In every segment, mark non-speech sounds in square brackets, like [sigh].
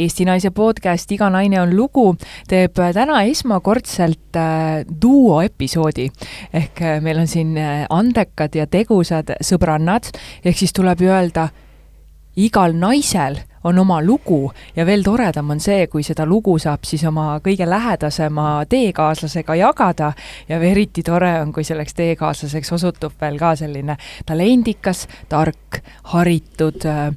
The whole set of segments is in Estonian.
Eesti Naise podcast Iga naine on lugu teeb täna esmakordselt äh, duo-episoodi. ehk äh, meil on siin äh, andekad ja tegusad sõbrannad, ehk siis tuleb ju öelda, igal naisel on oma lugu ja veel toredam on see, kui seda lugu saab siis oma kõige lähedasema teekaaslasega jagada ja eriti tore on, kui selleks teekaaslaseks osutub veel ka selline talendikas, tark, haritud äh,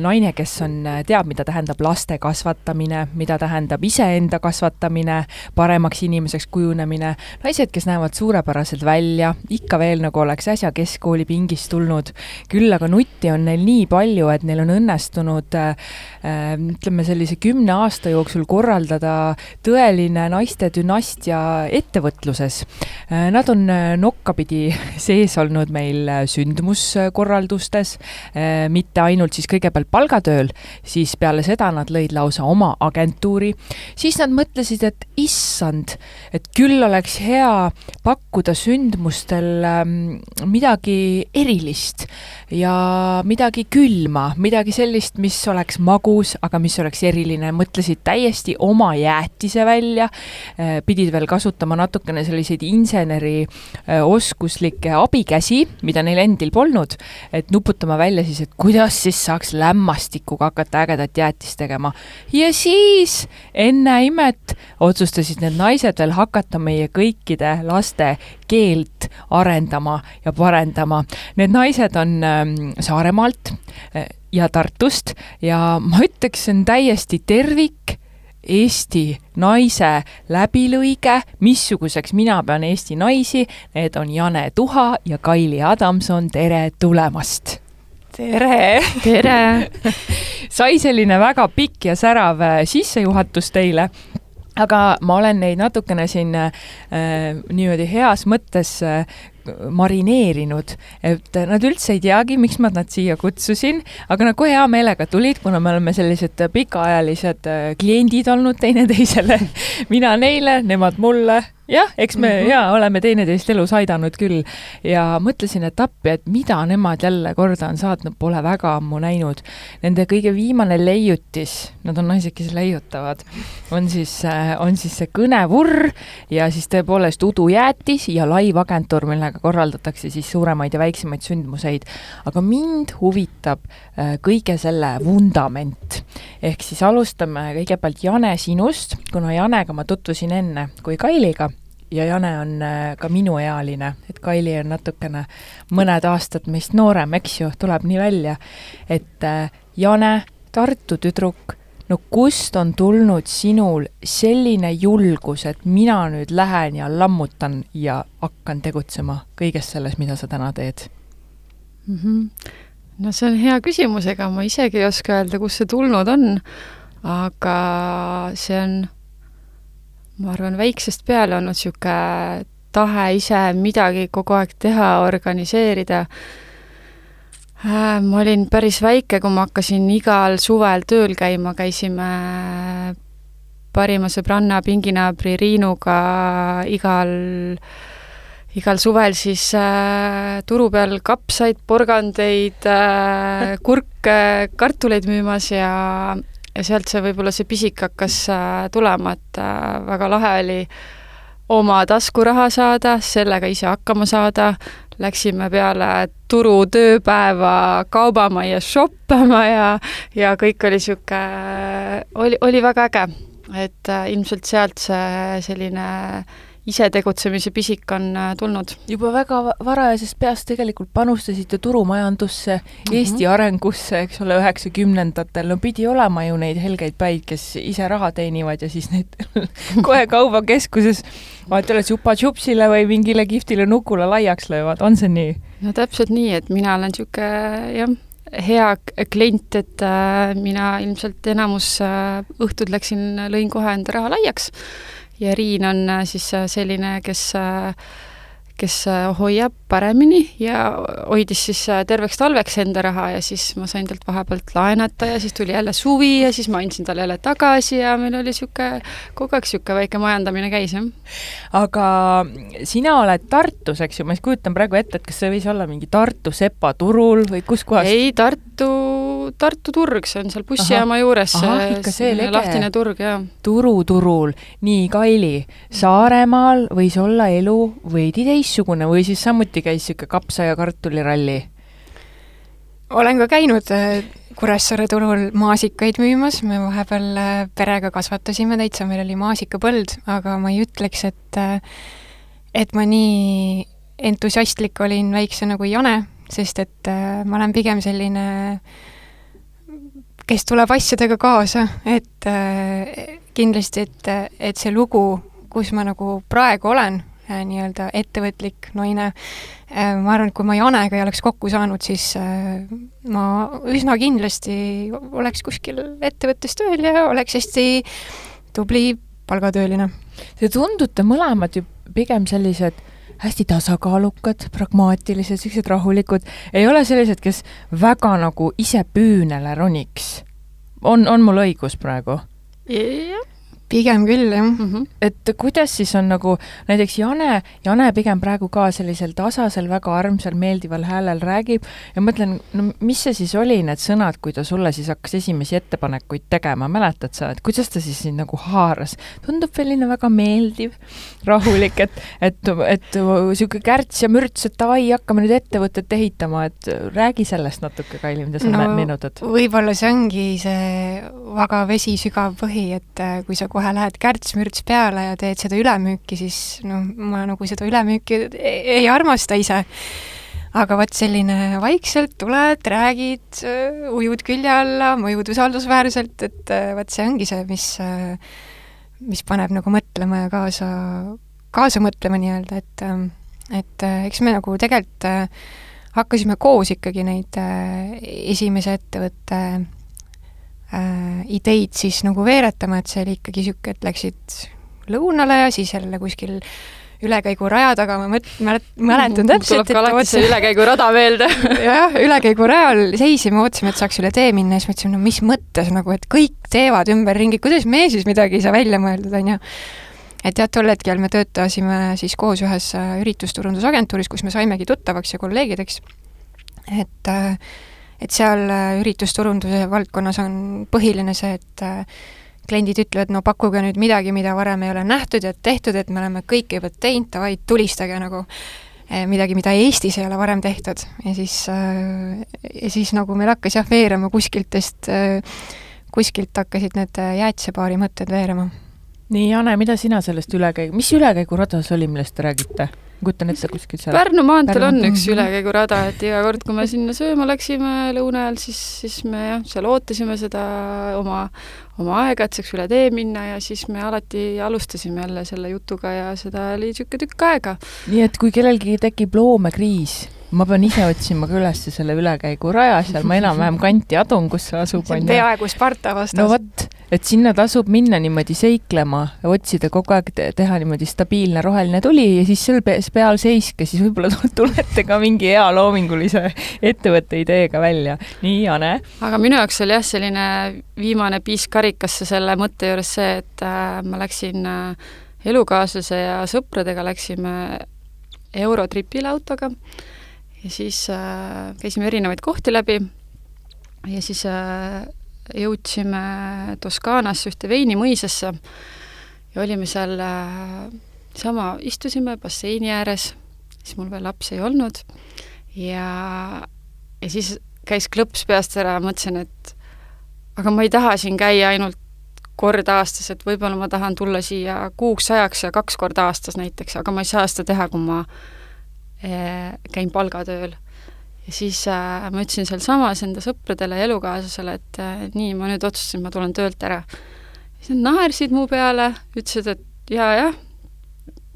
naine, kes on, teab, mida tähendab laste kasvatamine, mida tähendab iseenda kasvatamine, paremaks inimeseks kujunemine, naised, kes näevad suurepärased välja, ikka veel nagu oleks äsja keskkoolipingist tulnud, küll aga nutti on neil nii palju, et neil on õnnestunud suutnud äh, ütleme, sellise kümne aasta jooksul korraldada tõeline naiste dünastia ettevõtluses. Äh, nad on äh, nokkapidi [laughs] sees olnud meil sündmuskorraldustes, mitte ainult siis kõigepealt palgatööl, siis peale seda nad lõid lausa oma agentuuri, siis nad mõtlesid, et issand, et küll oleks hea pakkuda sündmustel ähm, midagi erilist ja midagi külma, midagi sellist, mis oleks magus, aga mis oleks eriline, mõtlesid täiesti oma jäätise välja, äh, pidid veel kasutama natukene selliseid insenerioskuslikke äh, abikäsi, mida neil endil polnud, et nuputama välja siis, et kuidas siis saaks lämmastikuga hakata ägedat jäätist tegema. ja siis enne imet otsustasid need naised veel hakata meie kõikide laste keelt arendama ja parendama. Need naised on ähm, Saaremaalt äh, ja Tartust ja ma ütleks, see on täiesti tervik Eesti naise läbilõige, missuguseks mina pean Eesti naisi, need on Jane Tuha ja Kaili Adamson, tere tulemast! tere! tere! [laughs] sai selline väga pikk ja särav äh, sissejuhatus teile aga ma olen neid natukene siin äh, niimoodi heas mõttes äh, marineerinud, et nad üldse ei teagi, miks ma nad siia kutsusin, aga nad kohe hea meelega tulid, kuna me oleme sellised pikaajalised äh, kliendid olnud teineteisele. [laughs] Mina neile, nemad mulle jah, eks me mm -hmm. ja oleme teineteist elus aidanud küll ja mõtlesin, et appi, et mida nemad jälle korda on saatnud, pole väga ammu näinud. Nende kõige viimane leiutis, nad on naised, kes leiutavad, on siis, äh, on siis see kõnevurr ja siis tõepoolest udujäätis ja laivagentuur, millega korraldatakse siis suuremaid ja väiksemaid sündmuseid. aga mind huvitab äh, kõige selle vundament. ehk siis alustame kõigepealt Jane sinust, kuna Janega ma tutvusin enne kui Kailiga ja Jane on äh, ka minuealine, et Kaili on natukene mõned aastad meist noorem, eks ju, tuleb nii välja. et äh, Jane, Tartu tüdruk, no kust on tulnud sinul selline julgus, et mina nüüd lähen ja lammutan ja hakkan tegutsema kõiges selles, mida sa täna teed mm? -hmm. no see on hea küsimus, ega ma isegi ei oska öelda, kust see tulnud on, aga see on ma arvan, väiksest peale olnud niisugune tahe ise midagi kogu aeg teha, organiseerida. Äh, ma olin päris väike, kui ma hakkasin igal suvel tööl käima, käisime parima sõbranna pinginaabri Riinuga igal, igal suvel siis äh, turu peal kapsaid, porgandeid äh,, kurke, kartuleid müümas ja ja sealt see võib-olla see pisik hakkas äh, tulema, et äh, väga lahe oli oma taskuraha saada, sellega ise hakkama saada, läksime peale turu tööpäeva kaubamajja shoppama ja, ja kõik oli niisugune, oli, oli väga äge. et äh, ilmselt sealt see selline äh, isetegutsemise pisik on äh, tulnud. juba väga varajasest peast tegelikult panustasite turumajandusse mm, -hmm. Eesti arengusse, eks ole, üheksakümnendatel, no pidi olema ju neid helgeid päid, kes ise raha teenivad ja siis neid [laughs] kohe kaubakeskuses vahet ei ole, tšupa-tšupsile või mingile kihvtile nukule laiaks löövad, on see nii? no täpselt nii, et mina olen niisugune jah, hea klient, et äh, mina ilmselt enamus äh, õhtud läksin, lõin kohe enda raha laiaks ja Riin on äh, siis äh, selline, kes äh, kes hoiab paremini ja hoidis siis terveks talveks enda raha ja siis ma sain talt vahepealt laenata ja siis tuli jälle suvi ja siis ma andsin talle jälle tagasi ja meil oli niisugune, kogu aeg niisugune väike majandamine käis, jah. aga sina oled Tartus, eks ju, ma siis kujutan praegu ette, et kas see võis olla mingi Tartu sepaturul või kus kohas? ei, Tartu Tartu turg, see on seal bussijaama juures. ikka see lege. lahtine turg, jaa. Turu turul, nii Kaili, Saaremaal võis olla elu veidi teistsugune või siis samuti käis niisugune kapsa- ja kartuliralli? olen ka käinud äh, Kuressaare turul maasikaid müümas, me vahepeal äh, perega kasvatasime täitsa, meil oli maasikapõld, aga ma ei ütleks, et äh, et ma nii entusiastlik olin väikse nagu Jane, sest et ma olen pigem selline kes tuleb asjadega kaasa, et kindlasti, et, et see lugu, kus ma nagu praegu olen, Äh, nii-öelda ettevõtlik naine. Äh, ma arvan, et kui ma Janega ei oleks kokku saanud, siis äh, ma üsna kindlasti oleks kuskil ettevõttes tööl ja oleks hästi tubli palgatööline. Te tundute mõlemad ju pigem sellised hästi tasakaalukad, pragmaatilised, sellised rahulikud, ei ole sellised, kes väga nagu ise püünele roniks. on, on mul õigus praegu? jah pigem küll, jah mm. -hmm. et kuidas siis on nagu näiteks Jane, Jane pigem praegu ka sellisel tasasel, väga armsal, meeldival häälel räägib ja mõtlen, no mis see siis oli, need sõnad, kui ta sulle siis hakkas esimesi ettepanekuid tegema, mäletad sa, et kuidas ta siis sind nagu haaras? tundub selline väga meeldiv, rahulik, et, et, et niisugune kärts ja mürts, et davai, hakkame nüüd ettevõtet ehitama, et räägi sellest natuke, Kaili, mida sa no, meenutad? võib-olla see ongi see väga vesisügav põhi, et kui sa kohe kohe lähed kärts-mürts peale ja teed seda ülemüüki, siis noh, ma nagu seda ülemüüki ei, ei armasta ise. aga vot selline vaikselt tuled, räägid, ujud külje alla, mõjud usaldusväärselt, et vot see ongi see, mis, mis paneb nagu mõtlema ja kaasa, kaasa mõtlema nii-öelda, et et eks me nagu tegelikult hakkasime koos ikkagi neid esimese ettevõtte äh, ideid siis nagu veeretama, et see oli ikkagi niisugune, et läksid lõunale ja siis jälle kuskil ülekäiguraja taga, ma mõt-, mälet-, mäletan [laughs] täpselt, ka alati see ülekäigurada meelde [laughs] jah, ülekäigurajal seisime, ootasime, et saaks üle tee minna ja siis mõtlesime, no mis mõttes nagu, et kõik teevad ümberringi, kuidas me siis midagi ei saa välja mõeldud, on ju. et jah, tol hetkel me töötasime siis koos ühes äh, üritusturundusagentuuris, kus me saimegi tuttavaks ja kolleegideks, et äh, et seal äh, üritusturunduse valdkonnas on põhiline see, et äh, kliendid ütlevad, no pakkuge nüüd midagi, mida varem ei ole nähtud ja tehtud, et me oleme kõike juba teinud, davai, tulistage nagu äh, midagi, mida Eestis ei ole varem tehtud. ja siis, ja siis nagu meil hakkas jah, veerema kuskiltest, kuskilt hakkasid need jäätisepaari mõtted veerema. nii, Jane, mida sina sellest ülekäigu, mis ülekäigurada see oli, millest te räägite? Kujutan ette kuskil seal. Pärnu maanteel on üks ülekäigurada, et iga kord, kui me sinna sööma läksime lõuna ajal, siis, siis me jah, seal ootasime seda oma, oma aega, et saaks üle tee minna ja siis me alati alustasime jälle selle jutuga ja seda oli niisugune tükk aega. nii et kui kellelgi tekib loomekriis, ma pean ise otsima ka üles selle ülekäiguraja seal, ma enam-vähem kanti adun, kus see asub. see on peaaegu Sparta vastas. no vot, et sinna tasub minna niimoodi seiklema, otsida kogu aeg te, teha niimoodi stabiilne roheline tuli ja siis seal peal seiske, siis võib-olla [laughs] tulete ka mingi hea loomingulise ettevõtte ideega välja. nii, Jane? aga minu jaoks oli jah, selline viimane piisk karikasse selle mõtte juures see, et äh, ma läksin äh, elukaaslase ja sõpradega läksime Eurotripile autoga ja siis äh, käisime erinevaid kohti läbi. Ja siis äh, jõudsime Toskaanasse ühte veinimõisasse ja olime seal äh, sama, istusime basseini ääres, siis mul veel lapsi ei olnud. Ja, ja siis käis klõps peast ära ja mõtlesin, et aga ma ei taha siin käia ainult kord aastas, et võib-olla ma tahan tulla siia kuuks ajaks ja kaks korda aastas näiteks, aga ma ei saa seda teha, kui ma käin palgatööl ja siis äh, ma ütlesin sealsamas enda sõpradele ja elukaaslasele, et äh, nii, ma nüüd otsustasin, ma tulen töölt ära. siis nad naersid mu peale, ütlesid, et jaa, jah,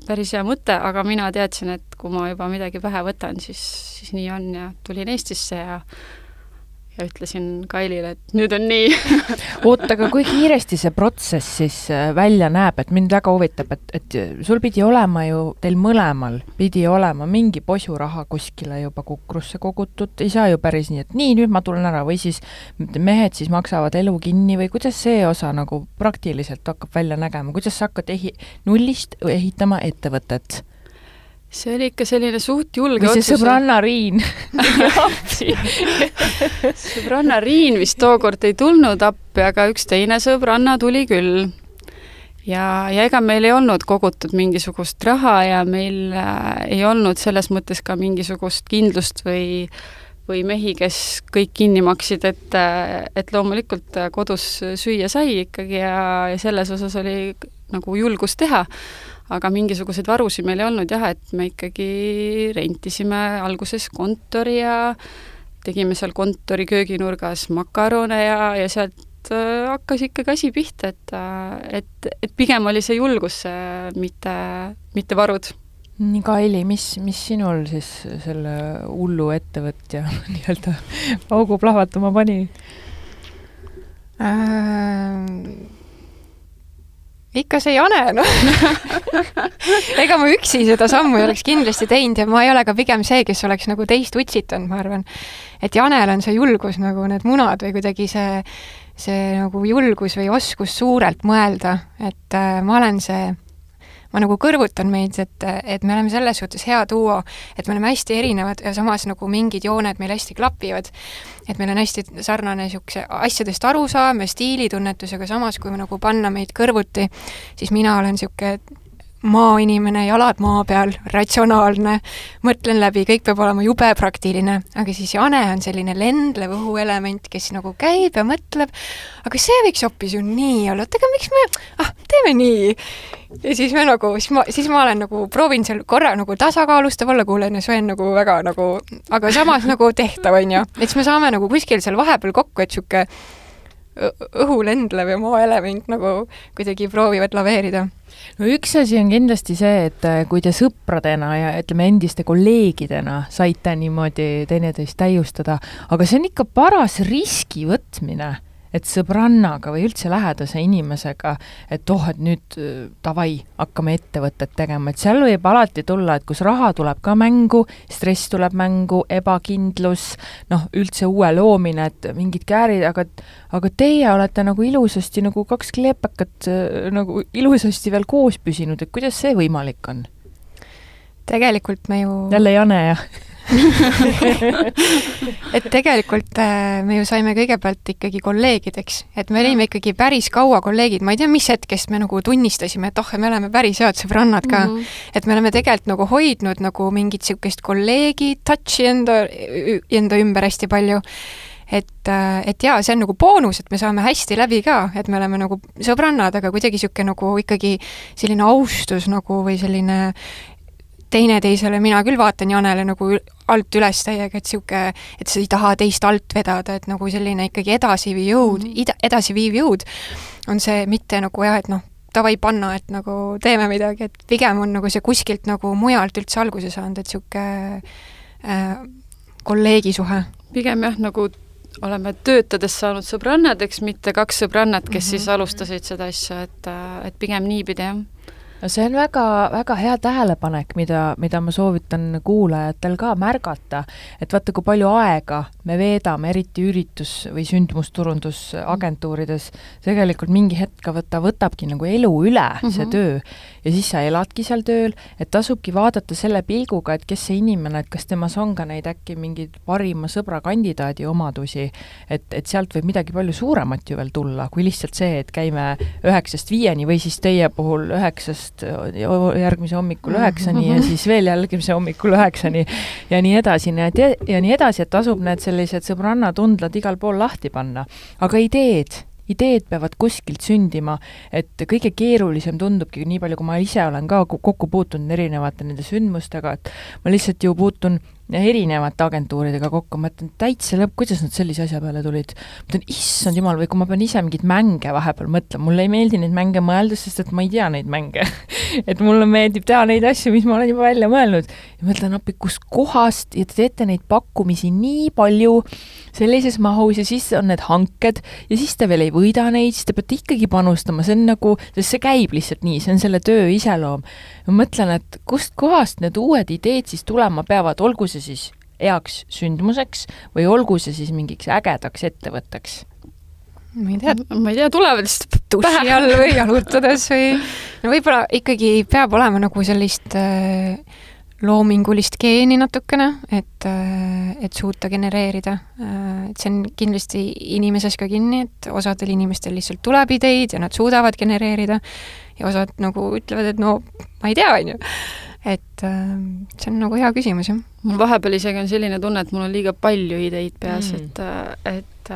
päris hea mõte, aga mina teadsin, et kui ma juba midagi pähe võtan, siis, siis nii on ja tulin Eestisse ja ja ütlesin Kailile, et nüüd on nii [laughs] oota, aga kui kiiresti see protsess siis äh, välja näeb, et mind väga huvitab, et, et sul pidi olema ju, teil mõlemal pidi olema mingi posuraha kuskile juba kukrusse kogutud, ei saa ju päris nii, et nii, nüüd ma tulen ära või siis mehed siis maksavad elu kinni või kuidas see osa nagu praktiliselt hakkab välja nägema, kuidas sa hakkad ehi-, nullist ehitama ettevõtet? See oli ikka selline suht julge otsus. sõbranna Riin [laughs] sõbranna Riin vist tookord ei tulnud appi, aga üks teine sõbranna tuli küll. ja, ja ega meil ei olnud kogutud mingisugust raha ja meil äh, ei olnud selles mõttes ka mingisugust kindlust või või mehi, kes kõik kinni maksid, et, äh, et loomulikult äh, kodus süüa sai ikkagi ja, ja selles osas oli nagu julgust teha aga mingisuguseid varusid meil ei olnud jah, et me ikkagi rentisime alguses kontori ja tegime seal kontori kööginurgas makarone ja, ja sealt äh, hakkas ikkagi asi pihta, et, äh, et, et pigem oli see julgus, mitte, mitte varud. nii, Kaili, mis, mis sinul siis selle hullu ettevõtja [laughs] nii-öelda augu plahvatama pani äh,? Ikka see Jane, noh [laughs] ega ma üksi seda sammu ei oleks kindlasti teinud ja ma ei ole ka pigem see, kes oleks nagu teist utsitanud, ma arvan. et Janel on see julgus nagu need munad või kuidagi see, see nagu julgus või oskus suurelt mõelda, et äh, ma olen see ma nagu kõrvutan meid, et, et me oleme selles suhtes hea duo, et me oleme hästi erinevad ja samas nagu mingid jooned meil hästi klapivad. et meil on hästi sarnane niisuguse asjadest arusaam ja stiilitunnetus, aga samas, kui nagu panna meid kõrvuti, siis mina olen niisugune maainimene, jalad maa peal, ratsionaalne, mõtlen läbi, kõik peab olema jube praktiline, aga siis Jane on selline lendlev õhuelement, kes nagu käib ja mõtleb, aga see võiks hoopis ju nii olla, oota, aga miks me, ah, teeme nii. ja siis me nagu, siis ma, siis ma olen nagu, proovin seal korra nagu tasakaalustav olla, kuulen ja Sven nagu väga nagu, aga samas nagu tehtav, on ju. et siis me saame nagu kuskil seal vahepeal kokku, et niisugune õhu lendlev ja maaelement nagu kuidagi proovivad laveerida. No üks asi on kindlasti see, et äh, kui te sõpradena ja ütleme, endiste kolleegidena saite niimoodi teineteist täiustada, aga see on ikka paras riski võtmine et sõbrannaga või üldse lähedase inimesega, et oh, et nüüd äh, davai, hakkame ettevõtet tegema, et seal võib alati tulla, et kus raha tuleb ka mängu, stress tuleb mängu, ebakindlus, noh, üldse uue loomine, et mingid käärid, aga aga teie olete nagu ilusasti nagu kaks kleepakat äh, nagu ilusasti veel koos püsinud, et kuidas see võimalik on? tegelikult me ju jälle Jane, jah [laughs] et tegelikult äh, me ju saime kõigepealt ikkagi kolleegideks, et me olime ikkagi päris kaua kolleegid, ma ei tea, mis hetkest me nagu tunnistasime, et oh, me oleme päris head sõbrannad ka mm. -hmm. et me oleme tegelikult nagu hoidnud nagu mingit niisugust kolleegi touch'i enda, enda ümber hästi palju et, äh, et jaa, see on nagu boonus, et me saame hästi läbi ka, et me oleme nagu sõbrannad, aga kuidagi niisugune nagu ikkagi selline austus nagu või selline teineteisele, mina küll vaatan Janele nagu alt üles täiega, et niisugune, et sa ei taha teist alt vedada, et nagu selline ikkagi edasiviiv jõud mm, -hmm. edasiviiv jõud on see, mitte nagu jah, et noh, davai panna, et nagu teeme midagi, et pigem on nagu see kuskilt nagu mujalt üldse alguse saanud, et niisugune äh, kolleegisuhe. pigem jah, nagu oleme töötades saanud sõbrannadeks, mitte kaks sõbrannat, kes mm -hmm. siis alustasid seda asja, et, et pigem niipidi, jah no see on väga, väga hea tähelepanek, mida, mida ma soovitan kuulajatel ka märgata, et vaata, kui palju aega me veedame, eriti üritus- või sündmusturundusagentuurides, tegelikult mingi hetk ka võta, võtabki nagu elu üle mm, -hmm. see mhm. töö. Ja siis sa eladki seal tööl, et tasubki vaadata selle pilguga, et kes see inimene, et kas temas on ka neid äkki mingeid parima sõbra kandidaadi omadusi, et, et sealt võib midagi palju suuremat ju veel tulla, kui lihtsalt see, et käime üheksast viieni või siis teie puhul üheksast järgmise hommikul üheksani ja siis veel järgmise hommikul üheksani ja nii edasi, nii et ja nii edasi, et tasub need sellised sõbrannatundlad igal pool lahti panna. aga ideed ideed peavad kuskilt sündima, et kõige keerulisem tundubki, nii palju kui ma ise olen ka kokku puutunud erinevate nende sündmustega, et ma lihtsalt ju puutun erinevate agentuuridega kokku, ma mõtlen, täitsa lõpp, kuidas nad sellise asja peale tulid. ma mõtlen, issand jumal, või kui ma pean ise mingeid mänge vahepeal mõtlema, mulle ei meeldi neid mänge mõelda, sest et ma ei tea neid mänge [laughs] et mulle meeldib teha neid asju, mis ma olen juba välja mõelnud. ja mõtlen appi, kuskohast ja te teete neid pakkumisi nii palju sellises mahus ja siis on need hanked ja siis te veel ei võida neid, siis te peate ikkagi panustama, see on nagu, sest see käib lihtsalt nii, see on selle töö iseloom. ma mõtlen, et kustkohast need uued ideed siis tulema peavad, olgu see siis heaks sündmuseks või olgu see siis mingiks ägedaks ettevõtteks? ma ei tea, ma ei tea, tulevad lihtsalt duši all või jalutades või no võib-olla ikkagi peab olema nagu sellist äh, loomingulist geeni natukene, et, et suuta genereerida. et see on kindlasti inimeses ka kinni, et osadel inimestel lihtsalt tuleb ideid ja nad suudavad genereerida ja osad nagu ütlevad, et no ma ei tea, on ju. Et see on nagu hea küsimus, jah. mul vahepeal isegi on selline tunne, et mul on liiga palju ideid peas mm., et, et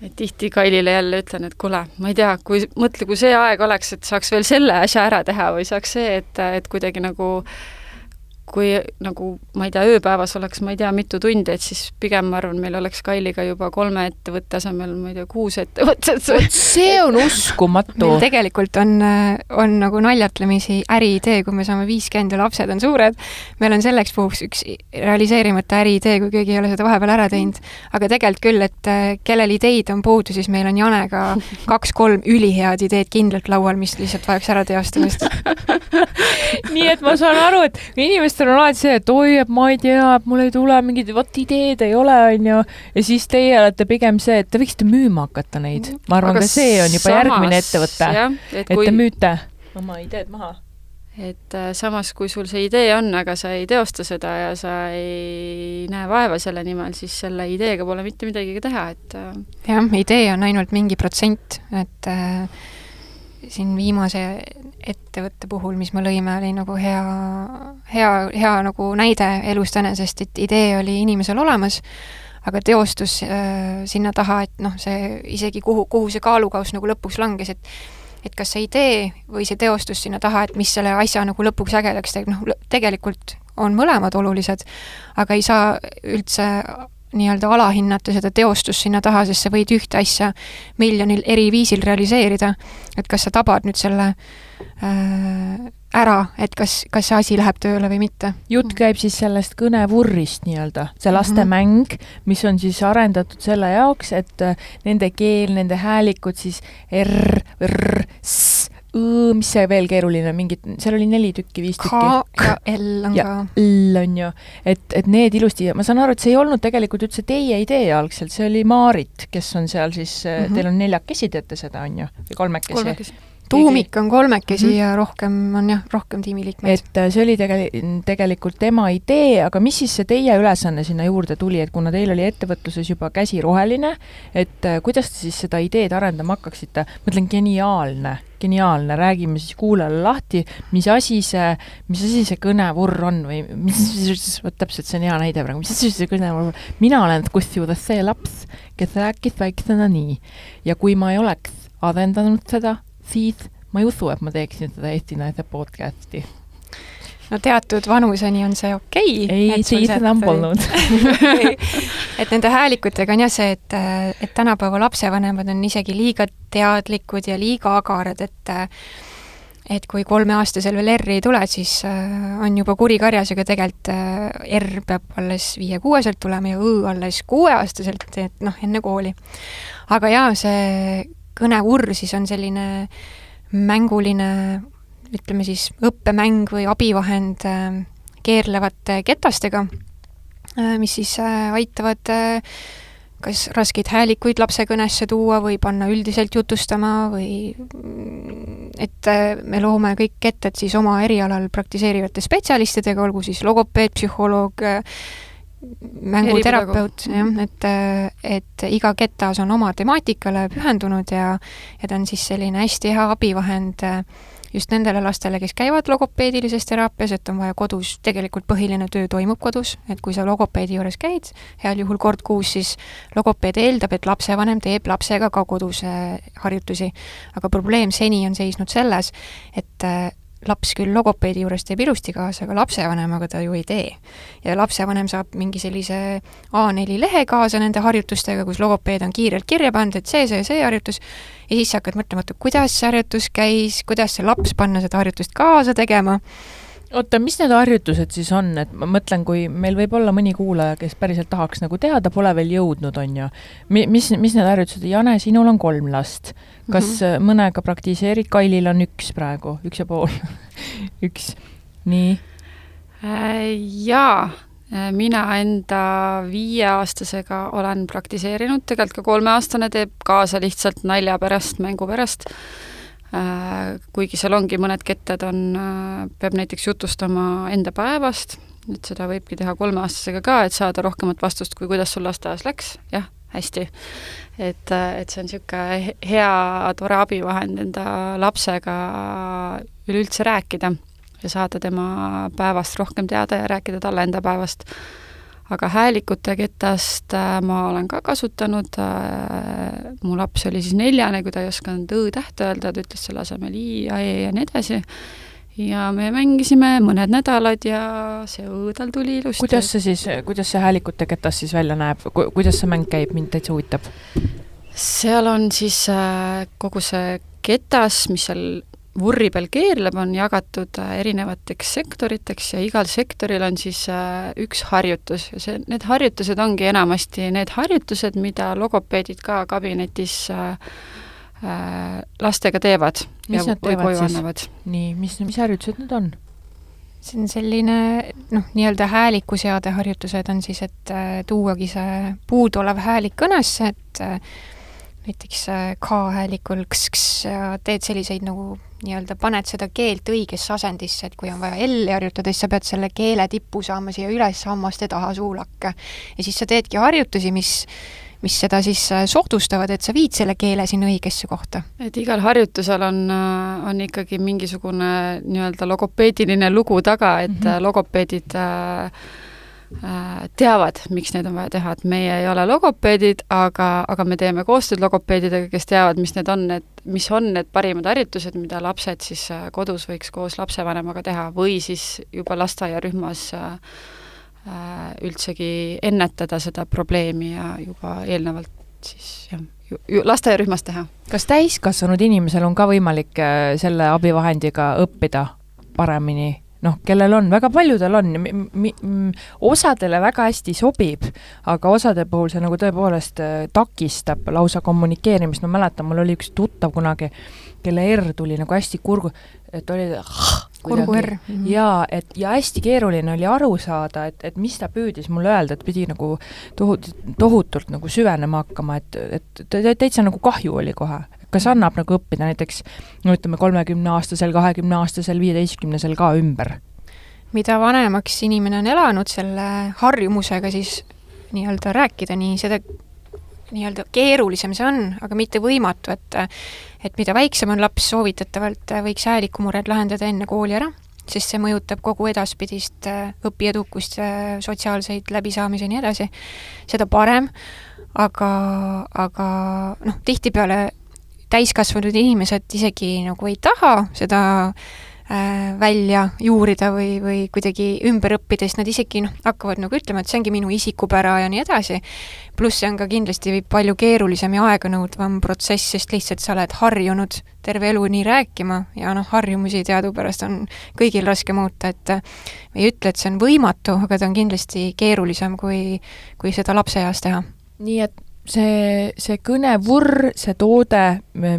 et tihti Kailile jälle ütlen, et kuule, ma ei tea, kui, mõtle, kui see aeg oleks, et saaks veel selle asja ära teha või saaks see, et, et kuidagi nagu äh, kui nagu ma ei tea, ööpäevas oleks ma ei tea mitu tundi, et siis pigem ma arvan, meil oleks Kailiga juba kolme ettevõtte asemel, ma ei tea, kuus ettevõtet. see on uskumatu. meil tegelikult on, on nagu naljatlemisi äriidee, kui me saame viiskümmend ja lapsed on suured. meil on selleks puhuks üks realiseerimata äriidee, kui keegi ei ole seda vahepeal ära teinud. aga tegelikult küll, et äh, kellel ideid on puudu, siis meil on Janega kaks-kolm ülihead ideed kindlalt laual, mis lihtsalt vajaks ära teostamist [laughs] nii et ma saan aru, et inimestel on alati see, et oi, et ma ei tea, et mul ei tule mingit, vot ideed ei ole, onju. ja siis teie olete pigem see, et te võiksite müüma hakata neid. ma arvan, ka see on juba samas, järgmine ettevõte, et, et kui... te müüte oma ideed maha et äh, samas, kui sul see idee on, aga sa ei teosta seda ja sa ei näe vaeva selle nimel, siis selle ideega pole mitte midagi teha, et äh, jah, idee on ainult mingi protsent, et äh, siin viimase ettevõtte puhul, mis me lõime, oli nagu hea, hea, hea nagu näide elust enesest, et idee oli inimesel olemas, aga teostus äh, sinna taha, et noh, see isegi kuhu, kuhu see kaalukauss nagu lõpuks langes, et et kas see idee või see teostus sinna taha, et mis selle asja nagu lõpuks ägedaks teeb, noh, tegelikult on mõlemad olulised, aga ei saa üldse nii-öelda alahinnata seda teostust sinna taha, sest sa võid ühte asja miljonil eri viisil realiseerida. et kas sa tabad nüüd selle äh, ära, et kas, kas see asi läheb tööle või mitte. jutt käib siis sellest kõnevurrist nii-öelda, see lastemäng mm, -hmm. mis on siis arendatud selle jaoks, et äh, nende keel, nende häälikud siis R, R, S, mis see veel keeruline, mingid, seal oli neli tükki, viis tükki. K ja L on ja ka. L on ju, et, et need ilusti, ma saan aru, et see ei olnud tegelikult üldse teie idee algselt, see oli Maarit, kes on seal siis mm, -hmm. teil on neljakesi teete seda, on ju, või kolmekesi? kolmekesi tuumik on kolmekesi mm -hmm. ja rohkem on jah, rohkem tiimiliikmeid. et äh, see oli tegel-, tegelikult tema idee, aga mis siis see teie ülesanne sinna juurde tuli, et kuna teil oli ettevõtluses juba käsi roheline, et äh, kuidas te siis seda ideed arendama hakkaksite, mõtlen geniaalne, geniaalne, räägime siis kuulajale lahti, mis asi see, mis asi see kõnevurr on või mis, [laughs] vot täpselt see on hea näide praegu, mis asi see kõnevurr, mina olen kusjuures see laps, kes rääkis väiksena nii. Ja kui ma ei oleks arendanud seda, siis ma ei usu, et ma teeksin seda Eesti Naise podcasti. no teatud vanuseni on see okei okay,. ei, siis enam polnud [laughs] et nende häälikutega on jah see, et, et tänapäeva lapsevanemad on isegi liiga teadlikud ja liiga agarad, et et kui kolmeaastasel veel R-i ei tule, siis on juba kuri karjas, aga tegelikult R peab alles viie-kuueselt tulema ja Õ alles kuueaastaselt, et noh, enne kooli. aga jaa, see kõnevurr siis on selline mänguline, ütleme siis õppemäng või abivahend äh, keerlevate ketastega, äh, mis siis äh, aitavad kas raskeid häälikuid lapse kõnesse tuua või panna üldiselt jutustama või mm, et me loome kõik ketted siis oma erialal praktiseerivate spetsialistidega, olgu siis logopeed, psühholoog, mänguterapeut, jah, et, et iga ketas on oma temaatikale pühendunud ja ja ta on siis selline hästi hea abivahend just nendele lastele, kes käivad logopeedilises teraapias, et on vaja kodus, tegelikult põhiline töö toimub kodus, et kui sa logopeedi juures käid, heal juhul kord kuus, siis logopeed eeldab, et lapsevanem teeb lapsega ka kodus harjutusi. aga probleem seni on seisnud selles, et laps küll logopeedi juures teeb ilusti kaasa, aga lapsevanemaga ta ju ei tee. ja lapsevanem saab mingi sellise A4 lehe kaasa nende harjutustega, kus logopeed on kiirelt kirja pannud, et see, see, see harjutus, ja siis sa hakkad mõtlema, et kuidas see harjutus käis, kuidas see laps panna seda harjutust kaasa tegema oota, mis need harjutused siis on, et ma mõtlen, kui meil võib olla mõni kuulaja, kes päriselt tahaks nagu teada, pole veel jõudnud, on ju. Mi-, mis, mis need harjutused, Jane, sinul on kolm last. kas mm -hmm. mõnega praktiseerid, Kailil on üks praegu, üks ja pool [laughs] üks, nii äh,? Jaa, äh, mina enda viieaastasega olen praktiseerinud, tegelikult ka kolmeaastane teeb kaasa lihtsalt nalja pärast, mängu pärast kuigi seal ongi mõned ketted on, peab näiteks jutustama enda päevast, et seda võibki teha kolmeaastasega ka, et saada rohkemat vastust, kui kuidas sul lasteaias läks, jah, hästi. et, et see on niisugune hea, tore abivahend enda lapsega üleüldse rääkida ja saada tema päevast rohkem teada ja rääkida talle enda päevast. Aga häälikute ketast äh, ma olen ka kasutanud, äh, mu laps oli siis neljane, kui ta ei osanud õ-tähte öelda, ta ütles selle asemel i ja e ja nii edasi, ja me mängisime mõned nädalad ja see õ tal tuli ilusti. kuidas see siis, kuidas see häälikute ketas siis välja näeb, kuidas see mäng käib, mind täitsa huvitab? seal on siis äh, kogu see ketas, mis seal vurri peal keerleb, on jagatud äh, erinevateks sektoriteks ja igal sektoril on siis äh, üks harjutus ja see, need harjutused ongi enamasti need harjutused, mida logopeedid ka kabinetis äh, lastega teevad. mis nad teevad siis? nii, mis, mis harjutused need on? see on selline noh, nii-öelda häälikuseade harjutused on siis, et tuuagi see puuduolev häälik kõnesse, et näiteks K-häälikul kss-kss ja teed selliseid nagu nii-öelda paned seda keelt õigesse asendisse, et kui on vaja L-i harjutada, siis sa pead selle keele tippu saama siia üles hammaste taha suulakke. ja siis sa teedki harjutusi, mis mis seda siis äh, soodustavad, et sa viid selle keele sinna õigesse kohta. et igal harjutusel on, äh, on ikkagi mingisugune nii-öelda logopeediline lugu taga, et mm -hmm. logopeedid äh, teavad, miks neid on vaja teha, et meie ei ole logopeedid, aga, aga me teeme koostööd logopeedidega, kes teavad, mis need on need, mis on need parimad harjutused, mida lapsed siis äh, kodus võiks koos lapsevanemaga teha või siis juba lasteaiarühmas äh, üldsegi ennetada seda probleemi ja juba eelnevalt siis jah, lasteaiarühmas teha. kas täiskasvanud inimesel on ka võimalik selle abivahendiga õppida paremini noh, kellel on, väga paljudel on, osadele väga hästi sobib, aga osade puhul see nagu tõepoolest äh, takistab lausa kommunikeerimist, ma mäletan, mul oli üks tuttav kunagi, kelle R tuli nagu hästi kurgu, et oli kurgu R. jaa, et ja hästi keeruline oli aru saada, et, et mis ta püüdis mulle öelda, et pidi nagu tohut-, tohutult nagu süvenema hakkama, et, et täitsa nagu kahju oli kohe kas annab nagu õppida näiteks no ütleme, kolmekümneaastasel, kahekümneaastasel, viieteistkümnesel ka ümber? mida vanemaks inimene on elanud selle harjumusega, siis nii-öelda rääkida nii, seda nii-öelda keerulisem see on, aga mitte võimatu, et et mida väiksem on laps, soovitatavalt võiks häälikumured lahendada enne kooli ära, sest see mõjutab kogu edaspidist õpiedukust, sotsiaalseid läbisaamisi ja nii edasi, seda parem, aga, aga noh, tihtipeale täiskasvanud inimesed isegi nagu ei taha seda äh, välja juurida või, või kuidagi ümber õppida, siis nad isegi noh, hakkavad nagu ütlema, et see ongi minu isikupära ja nii edasi. pluss see on ka kindlasti palju keerulisem ja aeganõudvam protsess, sest lihtsalt sa oled harjunud terve elu nii rääkima ja noh, harjumusi teadupärast on kõigil raske muuta, et ma ei ütle, et see on võimatu, aga ta on kindlasti keerulisem, kui, kui seda lapseeas teha. nii et see, see kõnevurr, see toode,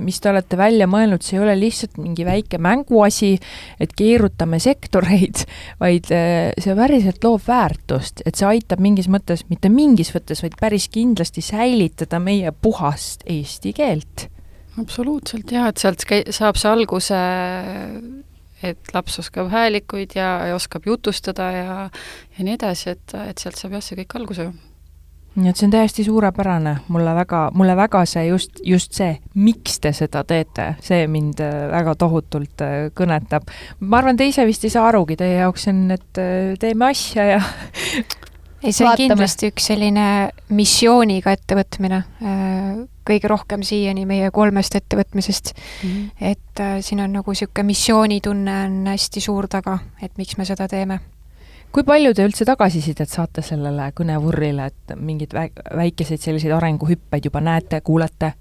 mis te olete välja mõelnud, see ei ole lihtsalt mingi väike mänguasi, et keerutame sektoreid, [laughs] vaid eh, see päriselt loob väärtust, et see aitab mingis mõttes, mitte mingis mõttes, vaid päris kindlasti säilitada meie puhast eesti keelt. absoluutselt jaa, et sealt saab see alguse et laps oskab häälikuid ja, ja oskab jutustada ja ja nii edasi, et, et sealt saab jah, see kõik alguse nii et see on täiesti suurepärane, mulle väga, mulle väga see just, just see, miks te seda teete, see mind äh, väga tohutult äh, kõnetab. ma arvan, te ise vist ei saa arugi, teie jaoks on, et äh, teeme asja ja [laughs] ei, see on kindlasti üks selline missiooniga ettevõtmine, kõige rohkem siiani meie kolmest ettevõtmisest mm. -hmm. et siin on nagu niisugune missioonitunne on hästi suur taga, et miks me seda teeme kui palju te üldse tagasisidet saate sellele kõnevurrile, et mingeid väikeseid selliseid arenguhüppeid juba näete, kuulete?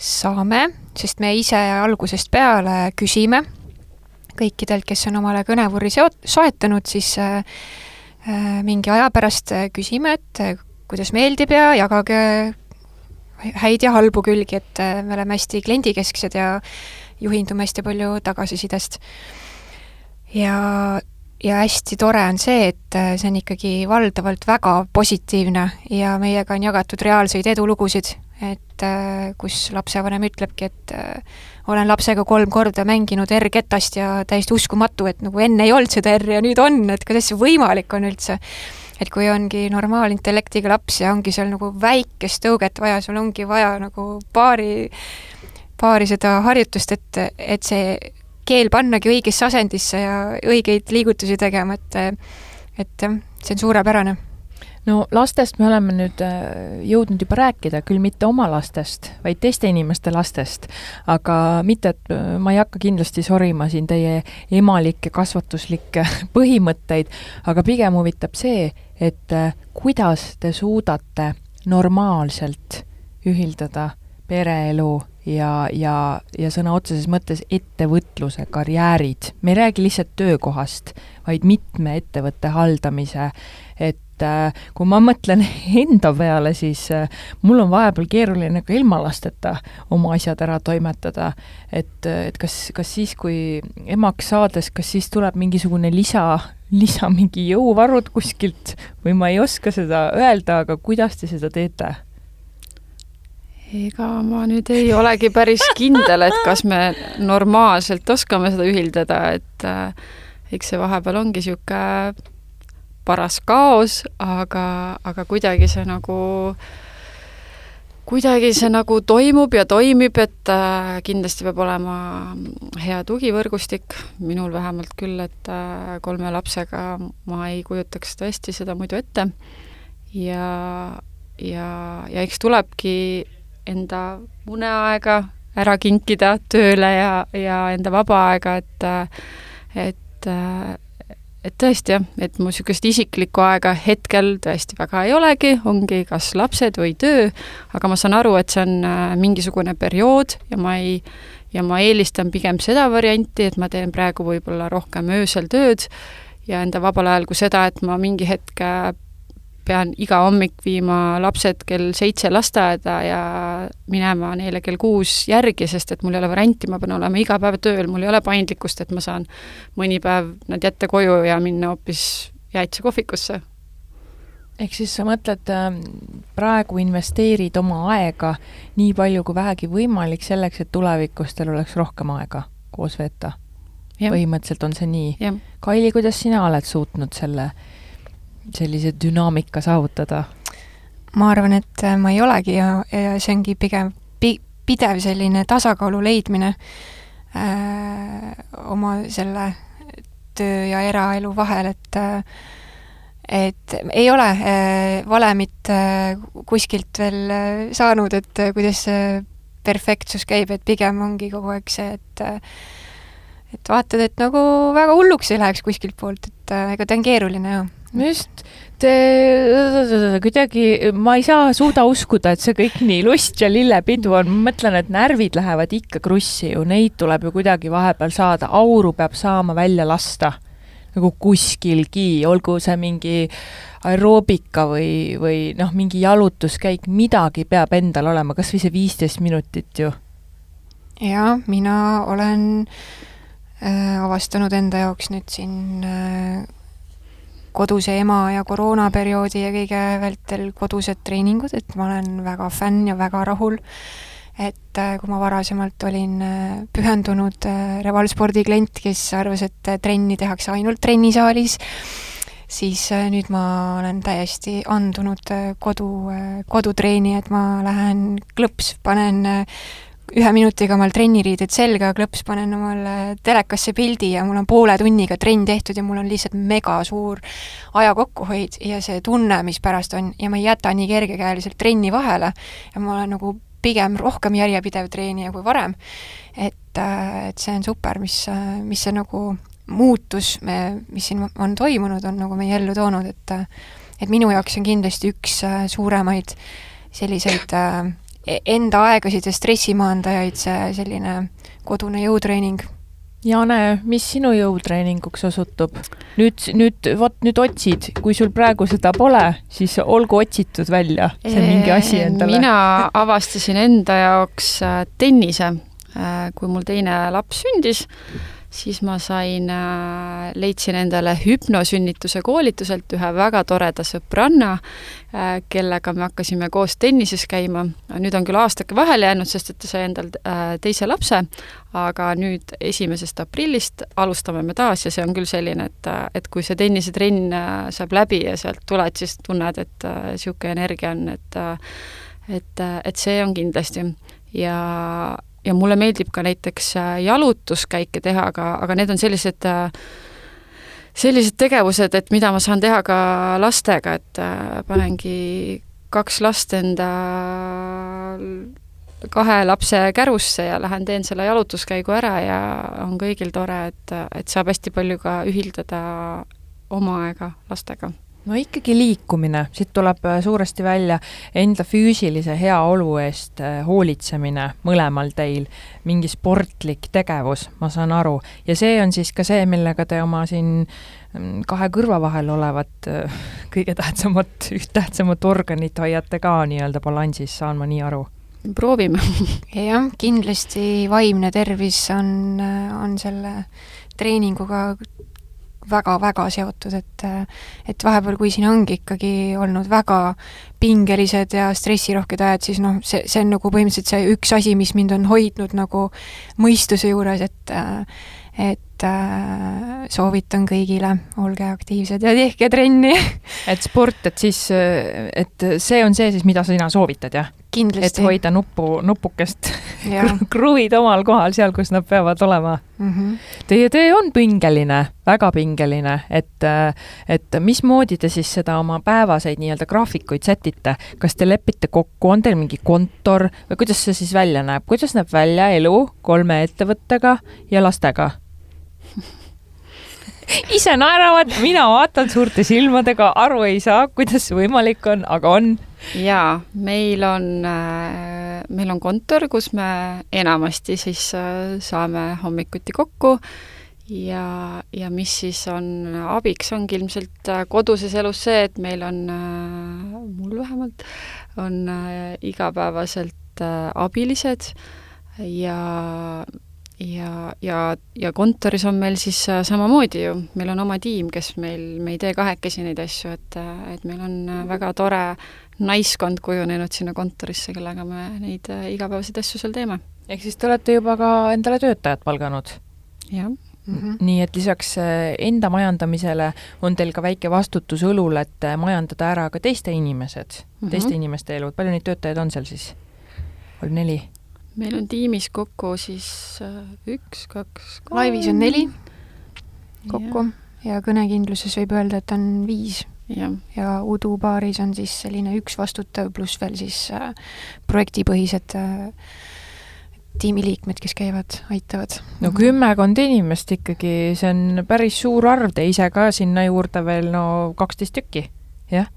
saame, sest me ise algusest peale küsime kõikidelt, kes on omale kõnevurri seot-, soetanud, siis äh, äh, mingi aja pärast küsime, et äh, kuidas meeldib ja jagage häid ja halbu külgi, et äh, me oleme hästi kliendikesksed ja juhindume hästi palju tagasisidest. ja ja hästi tore on see, et äh, see on ikkagi valdavalt väga positiivne ja meiega on jagatud reaalseid edulugusid, et äh, kus lapsevanem ütlebki, et äh, olen lapsega kolm korda mänginud R-ketast ja täiesti uskumatu, et nagu enne ei olnud seda R ja nüüd on, et kuidas see võimalik on üldse. et kui ongi normaalintellektiga laps ja ongi seal nagu väikest tõuget vaja, sul ongi vaja nagu paari, paari seda harjutust, et, et see keel pannagi õigesse asendisse ja õigeid liigutusi tegema, et et jah, see on suurepärane. No lastest me oleme nüüd äh, jõudnud juba rääkida, küll mitte oma lastest, vaid teiste inimeste lastest, aga mitte, et äh, ma ei hakka kindlasti sorima siin teie emalikke kasvatuslikke [laughs] põhimõtteid, aga pigem huvitab see, et äh, kuidas te suudate normaalselt ühildada pereelu ja, ja, ja sõna otseses mõttes ettevõtluse karjäärid. me ei räägi lihtsalt töökohast, vaid mitme ettevõtte haldamise, et äh, kui ma mõtlen [laughs] enda peale, siis äh, mul on vahepeal keeruline ka ilma lasteta oma asjad ära toimetada. et, et kas, kas siis, kui emaks saades, kas siis tuleb mingisugune lisa, lisa mingi jõuvarud kuskilt või ma ei oska seda öelda, aga kuidas te seda teete? Ega ma nüüd ei olegi päris kindel, et kas me normaalselt oskame seda ühildada, et äh, eks see vahepeal ongi niisugune paras kaos, aga, aga kuidagi see nagu, kuidagi see nagu toimub ja toimib, et äh, kindlasti peab olema hea tugivõrgustik, minul vähemalt küll, et äh, kolme lapsega ma ei kujutaks tõesti seda muidu ette. ja, ja, ja eks tulebki enda uneaega ära kinkida tööle ja, ja enda vaba aega, et et et tõesti jah, et mu niisugust isiklikku aega hetkel tõesti väga ei olegi, ongi kas lapsed või töö, aga ma saan aru, et see on äh, mingisugune periood ja ma ei, ja ma eelistan pigem seda varianti, et ma teen praegu võib-olla rohkem öösel tööd ja enda vabal ajal kui seda, et ma mingi hetk pean iga hommik viima lapsed kell seitse lasteaeda ja minema neile kell kuus järgi, sest et mul ei ole varianti, ma pean olema iga päev tööl, mul ei ole paindlikkust, et ma saan mõni päev nad jätta koju ja minna hoopis Jäätse kohvikusse. ehk siis sa mõtled, ähm, praegu investeerid oma aega nii palju kui vähegi võimalik selleks, et tulevikus teil oleks rohkem aega koos veeta? põhimõtteliselt on see nii. Kaili, kuidas sina oled suutnud selle sellise dünaamika saavutada? ma arvan, et äh, ma ei olegi ja, ja see ongi pigem pi-, pidev selline tasakaalu leidmine äh, oma selle töö ja eraelu vahel, et äh, et ei ole valemit kuskilt veel saanud, et kuidas see perfektsus käib, et pigem ongi kogu aeg see, et et vaatad, et nagu väga hulluks ei läheks kuskilt poolt, et ega ta on keeruline ju just, te kuidagi, ma ei saa, suuda uskuda, et see kõik nii lust ja lillepidu on, ma mõtlen, et närvid lähevad ikka krussi ju, neid tuleb ju kuidagi vahepeal saada, auru peab saama välja lasta. nagu kuskilgi, olgu see mingi aeroobika või, või noh, mingi jalutuskäik, midagi peab endal olema, kas või see viisteist minutit ju. jaa, mina olen äh, avastanud enda jaoks nüüd siin äh, koduse ema ja koroonaperioodi ja kõige vältel kodused treeningud, et ma olen väga fänn ja väga rahul. et äh, kui ma varasemalt olin äh, pühendunud äh, Revalspordi klient, kes arvas, et trenni tehakse ainult trennisaalis, siis nüüd ma olen täiesti andunud kodu, kodutreeni, et ma lähen klõps, panen ühe minutiga omal trenniriided selga, klõps panen omale telekasse pildi ja mul on poole tunniga trenn tehtud ja mul on lihtsalt mega suur aja kokkuhoid ja see tunne, mis pärast on, ja ma ei jäta nii kergekäeliselt trenni vahele ja ma olen nagu pigem rohkem järjepidev treenija kui varem. et, äh, et see on super, mis, mis see nagu muutus, mis siin on toimunud, on nagu meie ellu toonud, et et minu jaoks on kindlasti üks äh, suuremaid selliseid äh, enda aegasid ja stressimaandajaid see selline kodune jõutreening. Jane, mis sinu jõutreeninguks osutub? nüüd, nüüd, vot nüüd otsid, kui sul praegu seda pole, siis olgu otsitud välja, see mingi asi endale. mina avastasin enda jaoks äh, tennise, äh, kui mul teine laps sündis, siis ma sain, äh, leidsin endale hüpnosünnituse koolituselt ühe väga toreda sõbranna, äh, kellega me hakkasime koos tennises käima. nüüd on küll aastake vahele jäänud, sest et ta sai endal äh, teise lapse, aga nüüd esimesest aprillist alustame me taas ja see on küll selline, et, et kui see tennisetrenn saab läbi ja sealt tuled, siis tunned, et niisugune energia on, et et, et see on kindlasti ja ja mulle meeldib ka näiteks äh, jalutuskäike teha, aga, aga need on sellised äh, sellised tegevused, et mida ma saan teha ka lastega, et äh, panengi kaks last enda kahe lapse kärusse ja lähen teen selle jalutuskäigu ära ja on kõigil tore, et, et saab hästi palju ka ühildada oma aega lastega no ikkagi liikumine, siit tuleb äh, suuresti välja enda füüsilise heaolu eest äh, hoolitsemine mõlemal teil, mingi sportlik tegevus, ma saan aru, ja see on siis ka see, millega te oma siin mm, kahe kõrva vahel olevat äh, kõige tähtsamat, üht tähtsamat organit hoiate ka nii-öelda balansis, saan ma nii aru? proovime. [laughs] Jah, kindlasti vaimne tervis on, on selle treeninguga väga-väga seotud, et et vahepeal, kui siin ongi ikkagi olnud väga pingelised ja stressirohked ajad, siis noh, see, see on nagu põhimõtteliselt see üks asi, mis mind on hoidnud nagu mõistuse juures, et et äh, soovitan kõigile, olge aktiivsed ja tehke trenni [laughs] et sport, et siis, et see on see siis, mida sina soovitad, jah? kindlasti. et hoida nuppu, nupukest [laughs] kruvid omal kohal, seal, kus nad peavad olema mm. -hmm. Teie töö on pingeline, väga pingeline, et, et mismoodi te siis seda oma päevaseid nii-öelda graafikuid sätite, kas te lepite kokku, on teil mingi kontor või kuidas see siis välja näeb, kuidas näeb välja elu kolme ettevõttega ja lastega? Ise naeravad, mina vaatan suurte silmadega, aru ei saa, kuidas see võimalik on, aga on. jaa, meil on äh,, meil on kontor, kus me enamasti siis äh, saame hommikuti kokku ja, ja mis siis on abiks, ongi ilmselt äh, koduses elus see, et meil on mul vähemalt, on igapäevaselt abilised ja ja, ja, ja kontoris on meil siis äh, samamoodi ju, meil on oma tiim, kes meil, me ei tee kahekesi neid asju, et, äh, et meil on äh, väga tore naiskond kujunenud sinna kontorisse, kellega me neid igapäevaseid asju seal teeme. ehk siis te olete juba ka endale töötajad palganud? jah Mm -hmm. nii et lisaks enda majandamisele on teil ka väike vastutus õlul, et majandada ära ka teiste inimesed mm, -hmm. teiste inimeste elud, palju neid töötajaid on seal siis? kolm, neli? Meil on tiimis kokku siis äh, üks, kaks, kolm. laivis on neli kokku ja, ja kõnekindluses võib öelda, et on viis. ja, ja Udu baaris on siis selline üks vastutav pluss veel siis äh, projektipõhised äh, tiimiliikmed, kes käivad, aitavad. no kümmekond inimest ikkagi, see on päris suur arv, te ise ka sinna juurde veel no kaksteist tükki, jah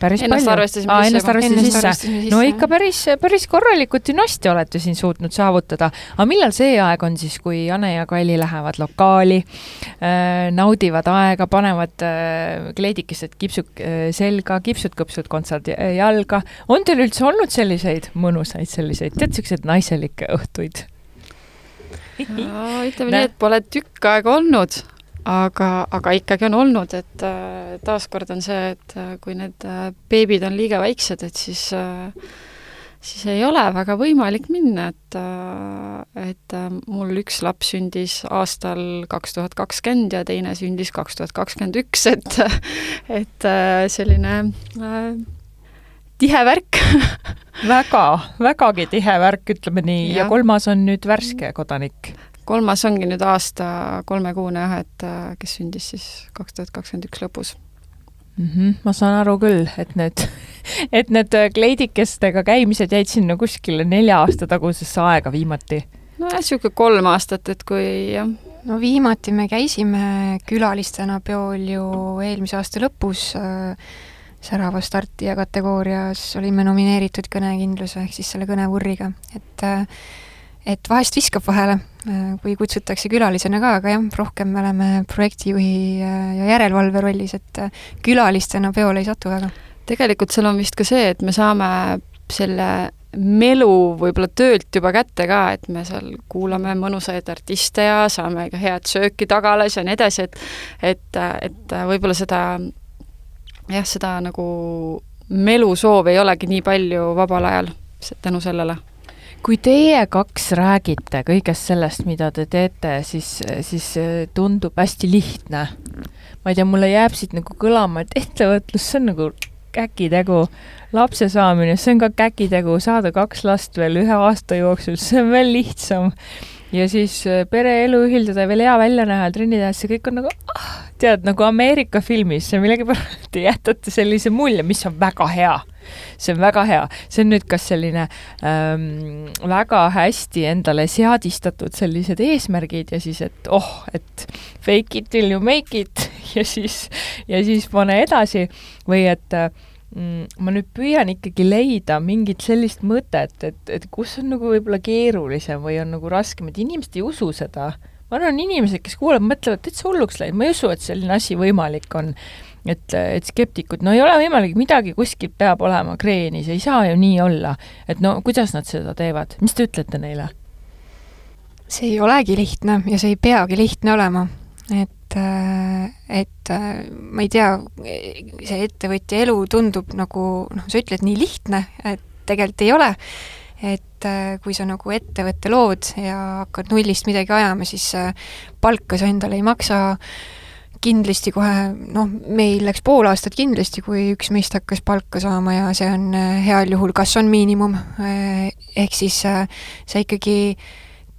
päris ennast palju. arvestasime Aa, ennast arvestasime sisse. sisse. no ikka päris, päris korralikku dünasti olete siin suutnud saavutada. aga millal see aeg on siis, kui Ane ja Kalli lähevad lokaali äh,, naudivad aega, panevad äh, kleidikesed kipsud äh, selga, kipsud-kõpsud kontsad jalga. on teil üldse olnud selliseid mõnusaid selliseid, tead, siukseid naiselikke õhtuid? ütleme nii, et pole tükk aega olnud aga, aga ikkagi on olnud, et äh, taaskord on see, et äh, kui need äh, beebid on liiga väiksed, et siis siis ei ole väga võimalik minna, et, et mul üks laps sündis aastal kaks tuhat kakskümmend ja teine sündis kaks tuhat kakskümmend üks, et [laughs] et selline äh, tihe värk. Väga, vägagi tihe värk, ütleme nii, ja kolmas on nüüd värske kodanik kolmas ongi nüüd aasta kolmekuune jah, et äh, kes sündis siis kaks tuhat kakskümmend üks lõpus mm. -hmm, ma saan aru küll, et need, [laughs] et need äh, kleidikestega käimised jäid sinna kuskile nelja aasta tagusesse aega viimati. nojah, niisugune kolm aastat, et kui jah. no viimati me käisime külalistena peol ju eelmise aasta lõpus äh, särava startija kategoorias olime nomineeritud kõnekindluse ehk siis selle kõnevurriga, et äh, et vahest viskab vahele, äh, kui kutsutakse külalisena ka, aga jah, rohkem me oleme projektijuhi ja järelevalve rollis, et äh, külalistena peole ei satu väga. tegelikult seal on vist ka see, et me saame selle melu võib-olla töölt juba kätte ka, et me seal kuulame mõnusaid artiste ja saame ka head sööki tagalas ja nii edasi, et et, et võib-olla seda jah, seda nagu melusoovi ei olegi nii palju vabal ajal tänu sellele kui teie kaks räägite kõigest sellest, mida te teete, siis, siis tundub hästi lihtne. ma ei tea, mulle jääb siit nagu kõlama, et ettevõtlus, see on nagu käkitegu. lapse saamine, see on ka käkitegu, saada kaks last veel ühe aasta jooksul, see on veel lihtsam. ja siis äh, pereelu ühildada ja veel hea välja näha trenni teha, see kõik on nagu ah, tead, nagu Ameerika filmis, millegipärast [laughs] te jätate sellise mulje, mis on väga hea see on väga hea, see on nüüd kas selline ähm, väga hästi endale seadistatud sellised eesmärgid ja siis, et oh, et fake it till you make it [laughs] ja siis, ja siis pane edasi või et äh, Mm, ma nüüd püüan ikkagi leida mingit sellist mõtet, et, et kus on nagu võib-olla keerulisem või on nagu raskem, et inimesed ei usu seda. ma arvan, inimesed, kes kuulavad, mõtlevad täitsa hulluks läinud, ma ei usu, et selline asi võimalik on. Et, et skeptikud, no ei ole võimalik, midagi kuskilt peab olema kreenis, ei saa ju nii olla. et no kuidas nad seda teevad, mis te ütlete neile? see ei olegi lihtne ja see ei peagi lihtne olema, et et, äh, äh, ma ei tea, see ettevõtja elu tundub nagu noh, sa ütled nii lihtne, et tegelikult ei ole. et äh, kui sa nagu ettevõtte lood ja hakkad nullist midagi ajama, siis palka sa endale ei maksa kindlasti kohe, noh, meil läks pool aastat kindlasti, kui üks meist hakkas palka saama ja see on heal juhul kas on miinimum, ehk siis sa ikkagi äh,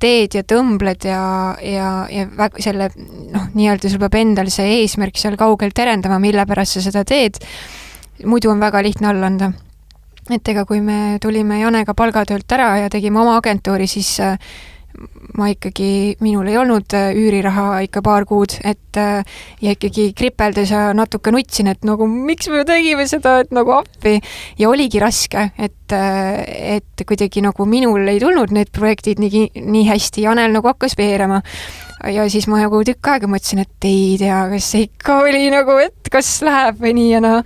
teed ja tõmbled ja, ja, ja väga selle noh, nii-öelda sul peab endal see eesmärk seal kaugel terendama, mille pärast sa seda teed, muidu on väga lihtne alla anda. et ega kui me tulime Janega palgatöölt ära ja tegime oma agentuuri, siis äh, ma ikkagi, minul ei olnud äh, üüriraha ikka paar kuud, et äh, ja ikkagi kripeldes ja natuke nutsin, et nagu miks me tegime seda, et nagu appi. ja oligi raske, et, äh, et kuidagi nagu minul ei tulnud need projektid nii, nii hästi, Janel nagu hakkas veerema. ja siis ma nagu tükk aega mõtlesin, et ei tea, kas see ikka oli nagu, et kas läheb või nii ja naa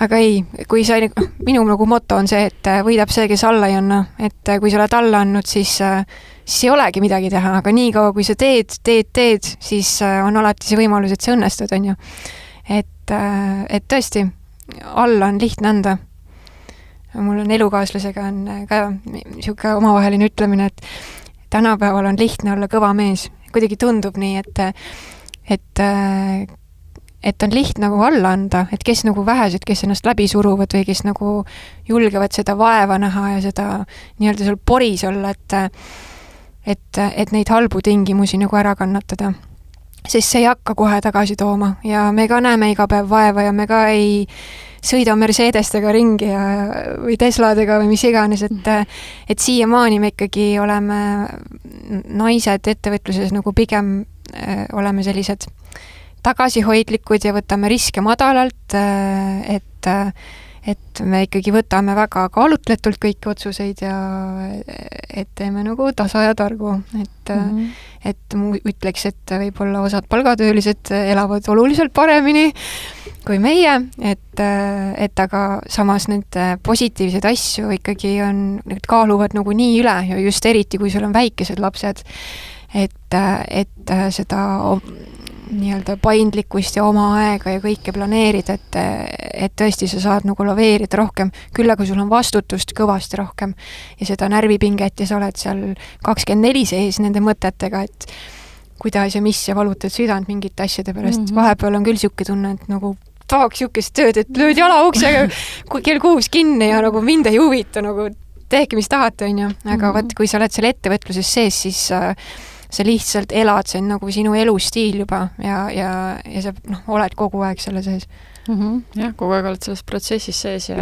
aga ei, kui sa, noh, minu nagu moto on see, et võidab see, kes alla ei anna, et kui sa oled alla andnud, siis siis ei olegi midagi teha, aga niikaua, kui sa teed, teed, teed, siis äh, on alati see võimalus, et sa õnnestud, on ju. et, äh, et tõesti, alla on lihtne anda. mul on elukaaslasega on äh, ka niisugune omavaheline ütlemine, et tänapäeval on lihtne olla kõva mees. kuidagi tundub nii, et, et et on lihtne nagu alla anda, et kes nagu vähesed, kes ennast läbi suruvad või kes nagu julgevad seda vaeva näha ja seda nii-öelda seal poris olla, et et, et neid halbu tingimusi nagu ära kannatada. sest see ei hakka kohe tagasi tooma ja me ka näeme iga päev vaeva ja me ka ei sõida Mercedestega ringi ja, või Tesladega või mis iganes, et et siiamaani me ikkagi oleme naised ettevõtluses nagu pigem äh, oleme sellised tagasihoidlikud ja võtame riske madalalt äh,, et äh, et me ikkagi võtame väga kaalutletult kõiki otsuseid ja et teeme nagu tasa ja targu, et mm -hmm. et ma ütleks, et võib-olla osad palgatöölised elavad oluliselt paremini kui meie, et, et aga samas need positiivseid asju ikkagi on, need kaaluvad nagu nii üle ja just eriti, kui sul on väikesed lapsed, et, et seda nii-öelda paindlikkust ja oma aega ja kõike planeerida, et, et tõesti, sa saad nagu laveerida rohkem, küll aga sul on vastutust kõvasti rohkem ja seda närvipinget ja sa oled seal kakskümmend neli sees nende mõtetega, et kuidas ja mis ja valutad südant mingite asjade pärast mm, -hmm. vahepeal on küll niisugune tunne, et nagu tahaks niisugust tööd, et lööd jala uksega kell kuus kinni ja nagu mind ei huvita nagu tehke, mis tahate, on ju, aga mm -hmm. vot, kui sa oled seal ettevõtluses sees, siis äh, sa lihtsalt elad, see on nagu sinu elustiil juba ja, ja, ja sa noh, oled kogu aeg selle sees mm. -hmm. jah, kogu aeg oled selles protsessis sees ja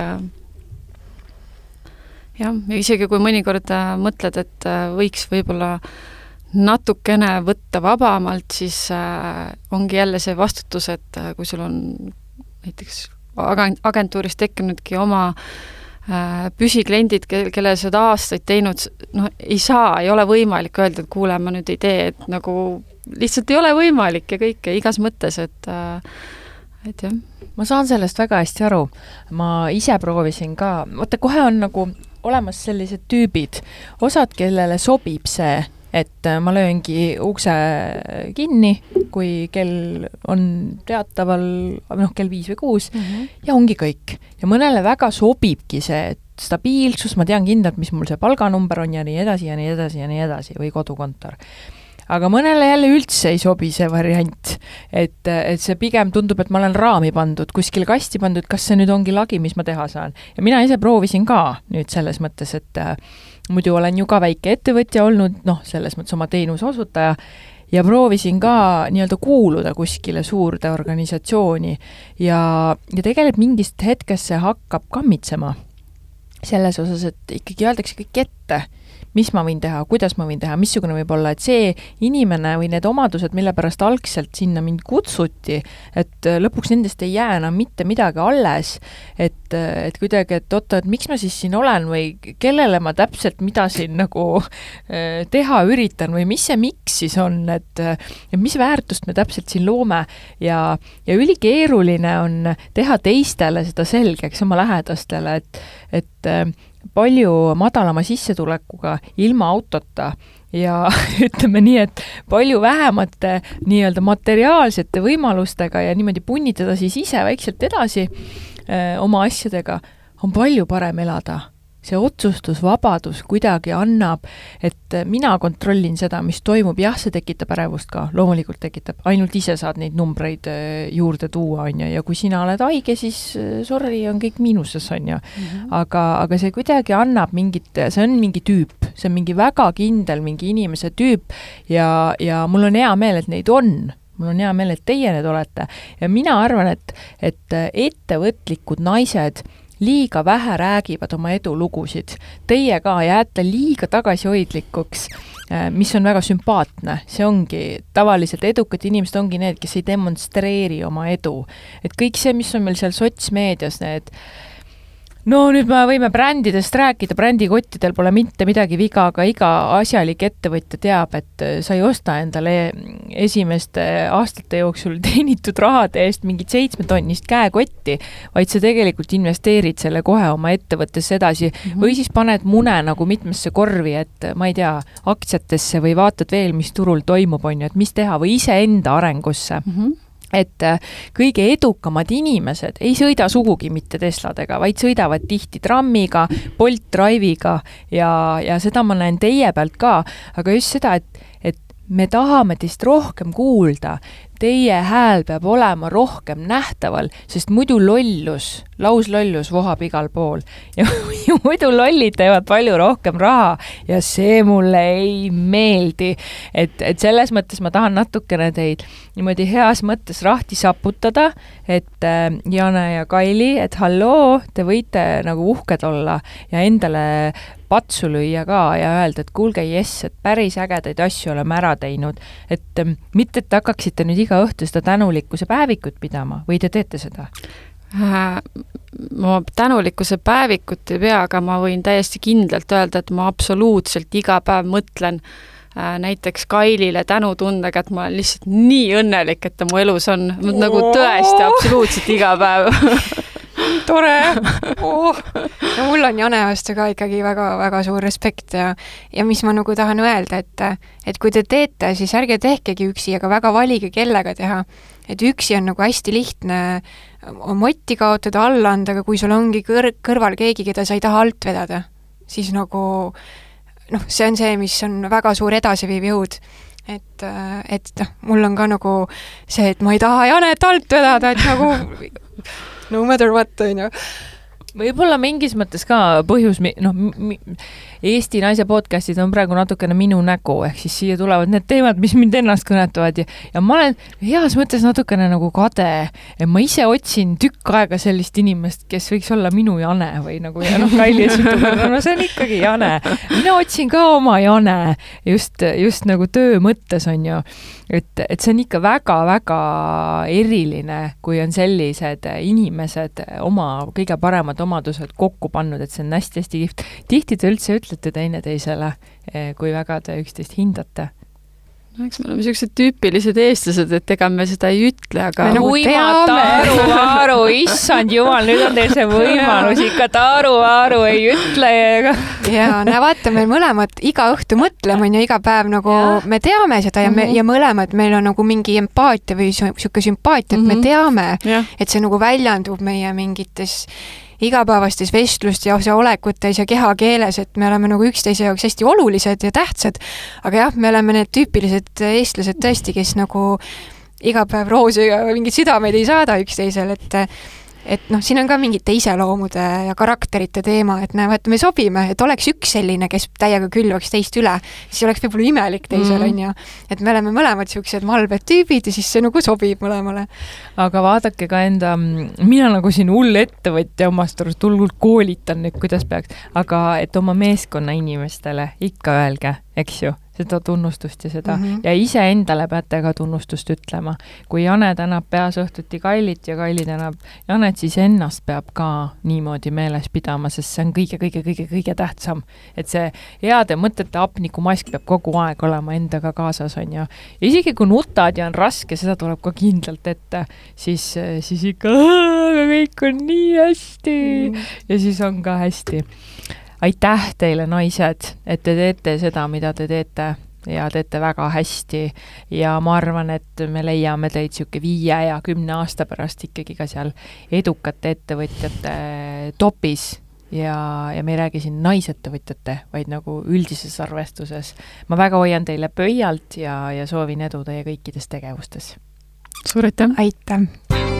jah, ja isegi kui mõnikord äh, mõtled, et äh, võiks võib-olla natukene võtta vabamalt, siis äh, ongi jälle see vastutus, et kui sul on näiteks agentuuris tekkinudki oma Äh, püsikliendid, kel, kellel seda aastaid teinud, noh, ei saa, ei ole võimalik öelda, et kuule, ma nüüd ei tee, et nagu lihtsalt ei ole võimalik ja kõike igas mõttes, et äh, et jah. ma saan sellest väga hästi aru. ma ise proovisin ka, vaata kohe on nagu olemas sellised tüübid, osad, kellele sobib see, et ma lööngi ukse kinni, kui kell on teataval, noh, kell viis või kuus mm -hmm. ja ongi kõik. ja mõnele väga sobibki see, et stabiilsus, ma tean kindlalt, mis mul see palganumber on ja nii edasi ja nii edasi ja nii edasi või kodukontor aga mõnele jälle üldse ei sobi see variant. et, et see pigem tundub, et ma olen raami pandud, kuskile kasti pandud, kas see nüüd ongi lagi, mis ma teha saan. ja mina ise proovisin ka nüüd selles mõttes, et äh, muidu olen ju ka väike ettevõtja olnud, noh, selles mõttes oma teenuse osutaja, ja proovisin ka nii-öelda kuuluda kuskile suurde organisatsiooni. Ja, ja tegelikult mingist hetkest see hakkab kammitsema. selles osas, et ikkagi öeldakse kõik ette mis ma võin teha, kuidas ma võin teha, missugune võib olla, et see inimene või need omadused, mille pärast algselt sinna mind kutsuti, et äh, lõpuks nendest ei jää enam mitte midagi alles, et, äh, et kuidagi, et oota, et miks ma siis siin olen või kellele ma täpselt mida siin nagu äh, teha üritan või mis see miks siis on, et et mis väärtust me täpselt siin loome. Ja, ja ülikeeruline on teha teistele seda selgeks, oma lähedastele, et, et palju madalama sissetulekuga ilma autota ja [laughs] ütleme nii, et palju vähemate nii-öelda materiaalsete võimalustega ja niimoodi punnitada siis ise vaikselt edasi öö, oma asjadega, on palju parem elada see otsustusvabadus kuidagi annab, et mina kontrollin seda, mis toimub, jah, see tekitab ärevust ka, loomulikult tekitab, ainult ise saad neid numbreid äh, juurde tuua, on ju, ja kui sina oled haige, siis äh, sorry, on kõik miinuses, on ju. Mhm. aga, aga see kuidagi annab mingit, see on mingi tüüp, see on mingi väga kindel mingi inimese tüüp. Ja, ja mul on hea meel, et neid on. Mul on hea meel, et teie need olete. Ja mina arvan, et, et ettevõtlikud naised liiga vähe räägivad oma edulugusid. Teie ka jääte liiga tagasihoidlikuks, äh, mis on väga sümpaatne, see ongi, tavaliselt edukad inimesed ongi need, kes ei demonstreeri oma edu. et kõik see, mis on meil seal sotsmeedias, need äh, no nüüd me võime brändidest rääkida, brändikottidel pole mitte midagi viga, aga iga asjalik ettevõtja teab, et äh, sa ei osta endale esimeste aastate jooksul [laughs] teenitud rahade eest mingit seitsmetonnist käekotti, vaid sa tegelikult investeerid selle kohe oma ettevõttesse edasi mm -hmm. või siis paned mune nagu mitmesse korvi, et ma ei tea, aktsiatesse või vaatad veel, mis turul toimub, on ju, et mis teha või iseenda arengusse mm. -hmm et äh, kõige edukamad inimesed ei sõida sugugi mitte Tesladega, vaid sõidavad tihti trammiga, Bolt Drive'iga ja, ja seda ma näen teie pealt ka, aga just seda, et, et me tahame teist rohkem kuulda, teie hääl peab olema rohkem nähtaval, sest muidu lollus, lauslollus vohab igal pool ja [laughs] muidu lollid teevad palju rohkem raha ja see mulle ei meeldi. et, et selles mõttes ma tahan natukene teid niimoodi heas mõttes rahti saputada, et äh, Jane ja Kaili, et halloo, te võite nagu uhked olla ja endale patsu lüüa ka ja öelda, et kuulge, jess, et päris ägedaid asju oleme ära teinud. et ähm, mitte, et te hakkaksite nüüd iga õhtu seda tänulikkuse päevikut pidama või te teete seda? Äh, ma tänulikkuse päevikut ei pea, aga ma võin täiesti kindlalt öelda, et ma absoluutselt iga päev mõtlen äh, näiteks Kailile tänutundega, et ma olen lihtsalt nii õnnelik, et ta mu elus on, nagu tõesti absoluutselt iga päev [laughs] tore! Oh.. no mul on Jane vastu ka ikkagi väga-väga suur respekt ja, ja mis ma nagu tahan öelda, et, et kui te teete, siis ärge tehkegi üksi, aga väga valige, kellega teha. et üksi on nagu hästi lihtne motti kaotada, alla anda, aga kui sul ongi kõr-, kõrval keegi, keda sa ei taha alt vedada, siis nagu noh, see on see, mis on väga suur edasiviiv jõud. Et, et noh, mul on ka nagu see, et ma ei taha Janet alt vedada, et nagu no matter what, on ju võib-olla mingis mõttes ka põhjus, noh, Eesti naise podcast'id on praegu natukene minu nägu, ehk siis siia tulevad need teemad, mis mind ennast kõnetavad ja, ja ma olen heas mõttes natukene nagu kade, et ma ise otsin tükk aega sellist inimest, kes võiks olla minu Jane või nagu ja noh, Kaili [laughs] ütleb, no see on ikkagi Jane. mina otsin ka oma Jane just, just nagu töö mõttes on ju et, et see on ikka väga-väga eriline, kui on sellised inimesed oma kõige paremad omadused kokku pannud, et see on hästi-hästi kihvt. tihti te üldse ütlete teineteisele, eh, kui väga te üksteist hindate no eks me oleme niisugused tüüpilised eestlased, et ega me seda ei ütle, aga nagu uimata aru, aru, [laughs] issand jumal, nüüd on teil see võimalus ikka taru, aru ei ütle ja [laughs] ja no vaata, me mõlemad iga õhtu mõtleme, on ju, iga päev nagu ja. me teame seda ja me mm -hmm. ja mõlemad, meil on nagu mingi empaatia või niisugune sümpaatia, et me mhm. teame, et see nagu väljendub meie mingites igapäevastes vestlustes ja olekutes ja kehakeeles, et me oleme nagu üksteise jaoks hästi olulised ja tähtsad. aga jah, me oleme need tüüpilised eestlased tõesti, kes nagu iga päev roose ja mingeid südameid ei saada üksteisele, et et noh, siin on ka mingite iseloomude ja karakterite teema, et näe, vaata, me sobime, et oleks üks selline, kes täiega külvaks teist üle, siis oleks võib-olla imelik teisel, mhm. on ju. et me oleme mõlemad niisugused malbed tüübid ja siis see nagu sobib mõlemale. aga vaadake ka enda, mina nagu siin hull ettevõtja omast arust hullult koolitan nüüd, kuidas peaks, aga et oma meeskonna inimestele ikka öelge, eks ju seda tunnustust ja seda mm -hmm. ja iseendale peate ka tunnustust ütlema. kui Jane tänab peas õhtuti Kailit ja Kaili tänab Janet, siis ennast peab ka niimoodi meeles pidama, sest see on kõige-kõige-kõige-kõige tähtsam. et see heade mõtete hapnikumask peab kogu aeg olema endaga kaasas, on ju. ja isegi kui nutad ja on raske, seda tuleb ka kindlalt ette, siis, siis ikka kõik on nii hästi mm. ja siis on ka hästi aitäh teile, naised, et te teete seda, mida te teete ja teete väga hästi ja ma arvan, et me leiame teid niisugune viie ja kümne aasta pärast ikkagi ka seal edukate ettevõtjate topis ja, ja me ei räägi siin naisettevõtjate, vaid nagu üldises arvestuses. ma väga hoian teile pöialt ja, ja soovin edu teie kõikides tegevustes. suur aitäh! aitäh!